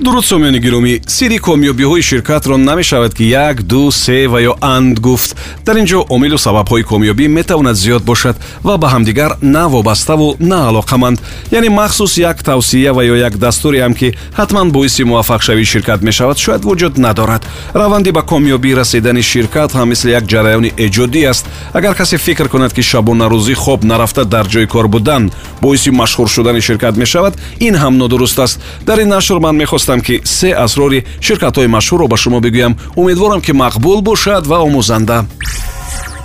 дуруд сомиёни гиромӣ сирри комёбиҳои ширкатро намешавад ки як ду се ва ё анд гуфт. Дар ин ҷо омилу сабабҳои комёбӣ метавонад зиёд бошад ва ба ҳамдигар на вобаставу на алоқаманд. Яъне махсус як тавсия ва ё як дастуре ҳам ки ҳатман боиси муваффақшавии ширкат мешавад шояд вуҷуд надорад. Раванди ба комёбӣ расидани ширкат ҳам мисли як ҷараёни эҷодӣ аст. Агар касе фикр кунад ки шабонарӯзӣ хоб нарафта дар ҷои кор будан боиси машҳур шудани ширкат мешавад ин ҳам нодуруст аст. Дар ин нашр ман мехостам хостам ки се асрори ширкатҳои машҳурро ба шумо бигӯям. Умедворам ки мақбул бошад ва омӯзанда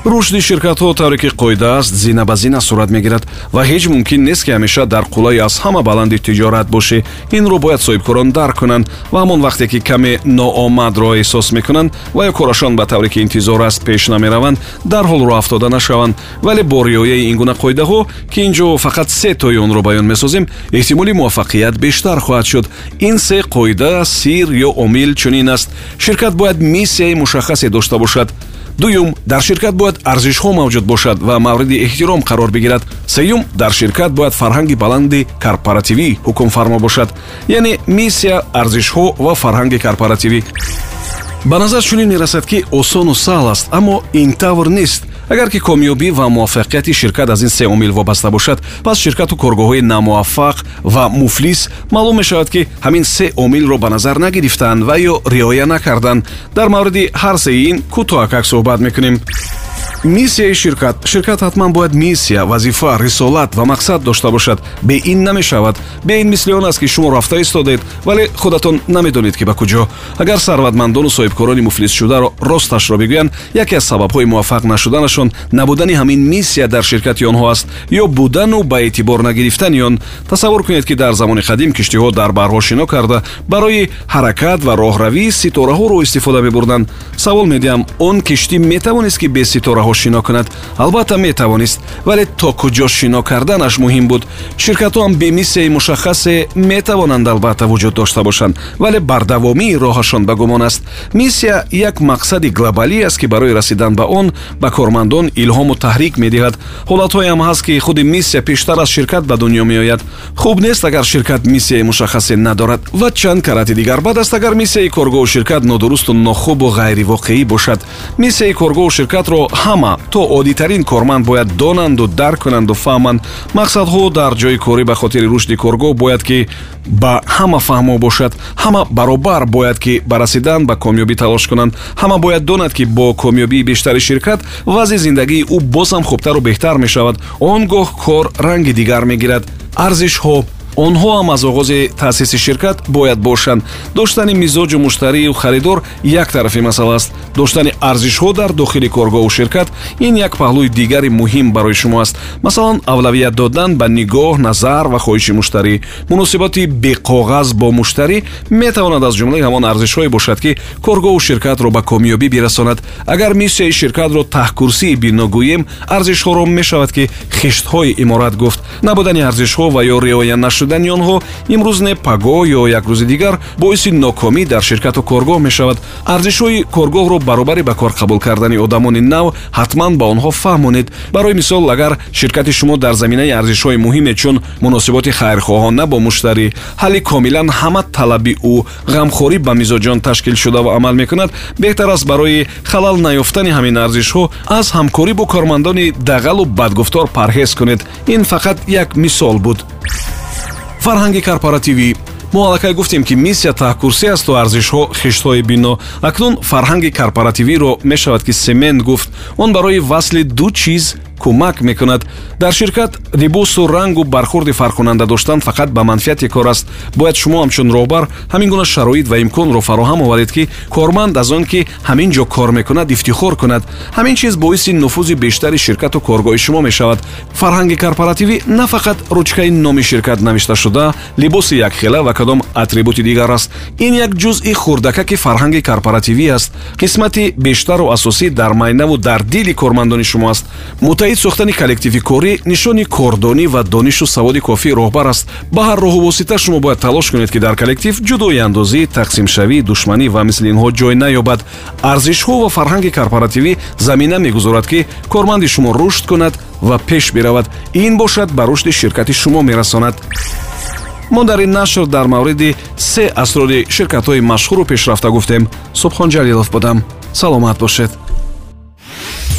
рушди ширкатҳо тавре ки қоида аст зина ба зина сурат мегирад ва ҳеҷ мумкин нест ки ҳамеша дар қулаи аз ҳама баланди тиҷорат бошӣ инро бояд соҳибкорон дарк кунанд ва ҳамон вақте ки каме ноомадро эҳсос мекунанд ва ё корашон ба тавре ки интизор аст пеш намераванд дарҳол роҳ афтода нашаванд. вале бо риояи ин гуна қоидаҳо ки ин ҷо фақат се тои онро баён месозем эҳтимоли муваффақият бештар хоҳад шуд. ин се қоида сир ё омил чунин аст. ширкат бояд миссияи мушаххасе дошта бошад дуюм дар ширкат бояд арзишҳо мавҷуд бошад ва мавриди эҳтиром қарор бигирад. Сеюм дар ширкат бояд фарҳанги баланди корпоративӣ ҳукмфармо бошад яъне миссия арзишҳо ва фарҳанги корпоративӣ. Ба назар чунин мерасад ки осону саҳл аст аммо ин тавр нест агар ки комёбӣ ва муваффақияти ширкат аз ин се омил вобаста бошад пас ширкату коргоҳҳои намуваффақ ва муфлис маълум мешавад ки ҳамин се омилро ба назар нагирифтанд ва ё риоя накарданд. Дар мавриди ҳар сеи ин кӯтоҳакак суҳбат мекунем миссияи ширкат. Ширкат ҳатман бояд миссия вазифа рисолат ва мақсад дошта бошад. Бе ин намешавад. Бе ин мисли он аст ки шумо рафта истодед вале худатон намедонед ки ба куҷо. Агар сарватмандону соҳибкорони муфлисшударо росташро бигӯянд яке аз сабабҳои муваффақ нашуданашон набудани ҳамин миссия дар ширкати онҳо аст ё будану ба эътибор нагирифтани он. Тасаввур кунед ки дар замони қадим киштиҳо дар баҳрҳо шино карда барои ҳаракат ва роҳравӣ ситораҳоро истифода мебурданд. Савол медиҳам он киштӣ метавонист ки бе ситораҳо шино кунад албатта метавонист. Вале то куҷо шино карданаш муҳим буд. Ширкатҳоам бемиссияи мушаххасе метавонанд албатта вуҷуд дошта бошанд. Вале бардавомии роҳашон ба гумон аст. Миссия як мақсади глобалӣ аст ки барои расидан ба он ба кормандон илҳому таҳрик медиҳад. Ҳолатҳоеам ҳаст ки худи миссия пештар аз ширкат ба дунё меояд. Хуб нест агар ширкат миссияи мушаххасе надорад. Ва чанд карати дигар. Бад аст агар миссияи коргоҳу ширкат нодурусту нохубу ғайривоқеӣ бошад. Миссияи коргоҳу ширкатро ҳама ҳама то оддитарин корманд бояд донанду дарк кунанду фаҳманд. Мақсадҳо дар ҷои корӣ ба хотири рушди коргоҳ бояд ки ба ҳама фаҳмо бошад ҳама баробар бояд ки ба расидан ба комёбӣ талош кунанд. Ҳама бояд донад ки бо комёбии бештари ширкат вазъи зиндагии ӯ боз ҳам хубтару беҳтар мешавад. Он гоҳ кор ранги дигар мегирад. Арзишҳо онҳо ҳам аз оғози таъсиси ширкат бояд бошанд. Доштани мизоҷу муштарию харидор як тарафи масъала аст. Доштани арзишҳо дар дохили коргоҳу ширкат ин як паҳлӯи дигари муҳим барои шумо аст. Масалан авлавият додан ба нигоҳ назар ва хоҳиши муштарӣ. Муносиботи беқоғаз бо муштарӣ метавонад аз ҷумлаи ҳамон арзишҳое бошад ки коргоҳу ширкатро ба комёбӣ бирасонад. Агар миссияи ширкатро таҳкурсии бино гӯем арзишҳоро мешавад ки хиштҳои иморат гуфт. Набудани арзишҳо ва ё риоя нашуд шудани онҳо имрӯз не паго ё як рӯзи дигар боиси нокомӣ дар ширкату коргоҳ мешавад. Арзишҳои коргоҳро баробари ба кор қабул кардани одамони нав ҳатман ба онҳо фаҳмонед. Барои мисол агар ширкати шумо дар заминаи арзишҳои муҳиме чун муносиботи хайрхоҳона бо муштарӣ ҳалли комилан ҳама талаби ӯ ғамхорӣ ба мизоҷон ташкил шудаву амал мекунад беҳтар аст барои халал наёфтани ҳамин арзишҳо аз ҳамкорӣ бо кормандони дағалу бадгуфтор парҳез кунед. Ин фақат як мисол буд фарҳанги корпоративӣ. Мо аллакай гуфтем ки миссия таҳкурсӣ асту арзишҳо хиштҳои бино акнун фарҳанги корпоративиро мешавад ки семент гуфт. Он барои васли ду чиз кӯмак мекунад дар ширкат либосу рангу бархурди фарқкунанда доштан фақат ба манфиати кор аст бояд шумо ҳамчун роҳбар ҳамин гуна шароит ва имконро фароҳам оваред ки корманд аз он ки ҳамин ҷо кор мекунад ифтихор кунад ҳамин чиз боиси нуфузи бештари ширкату коргоҳи шумо мешавад фарҳанги корпоративӣ на фақат ручкаи номи ширкат навишташуда либоси якхела ва кадом атрибути дигар аст ин як ҷузъи хурдакаки фарҳанги корпоративӣ аст қисмати бештару асосӣ дар майнаву дар дили кормандони шумо аст таъид сохтани коллективи корӣ нишони кордонӣ ва донишу саводи кофии роҳбар аст. Ба ҳар роҳу восита шумо бояд талош кунед ки дар коллектив ҷудои андозӣ тақсимшавӣ душманӣ ва мисли инҳо ҷой наёбад. Арзишҳо ва фарҳанги корпоративӣ замина мегузорад ки корманди шумо рушд кунад ва пеш биравад. Ин бошад ба рушди ширкати шумо мерасонад. Мо дар ин нашр дар мавриди се асрори ширкатҳои машҳуру пешрафта гуфтем. Субҳон ҷалилов будам. Саломат бошед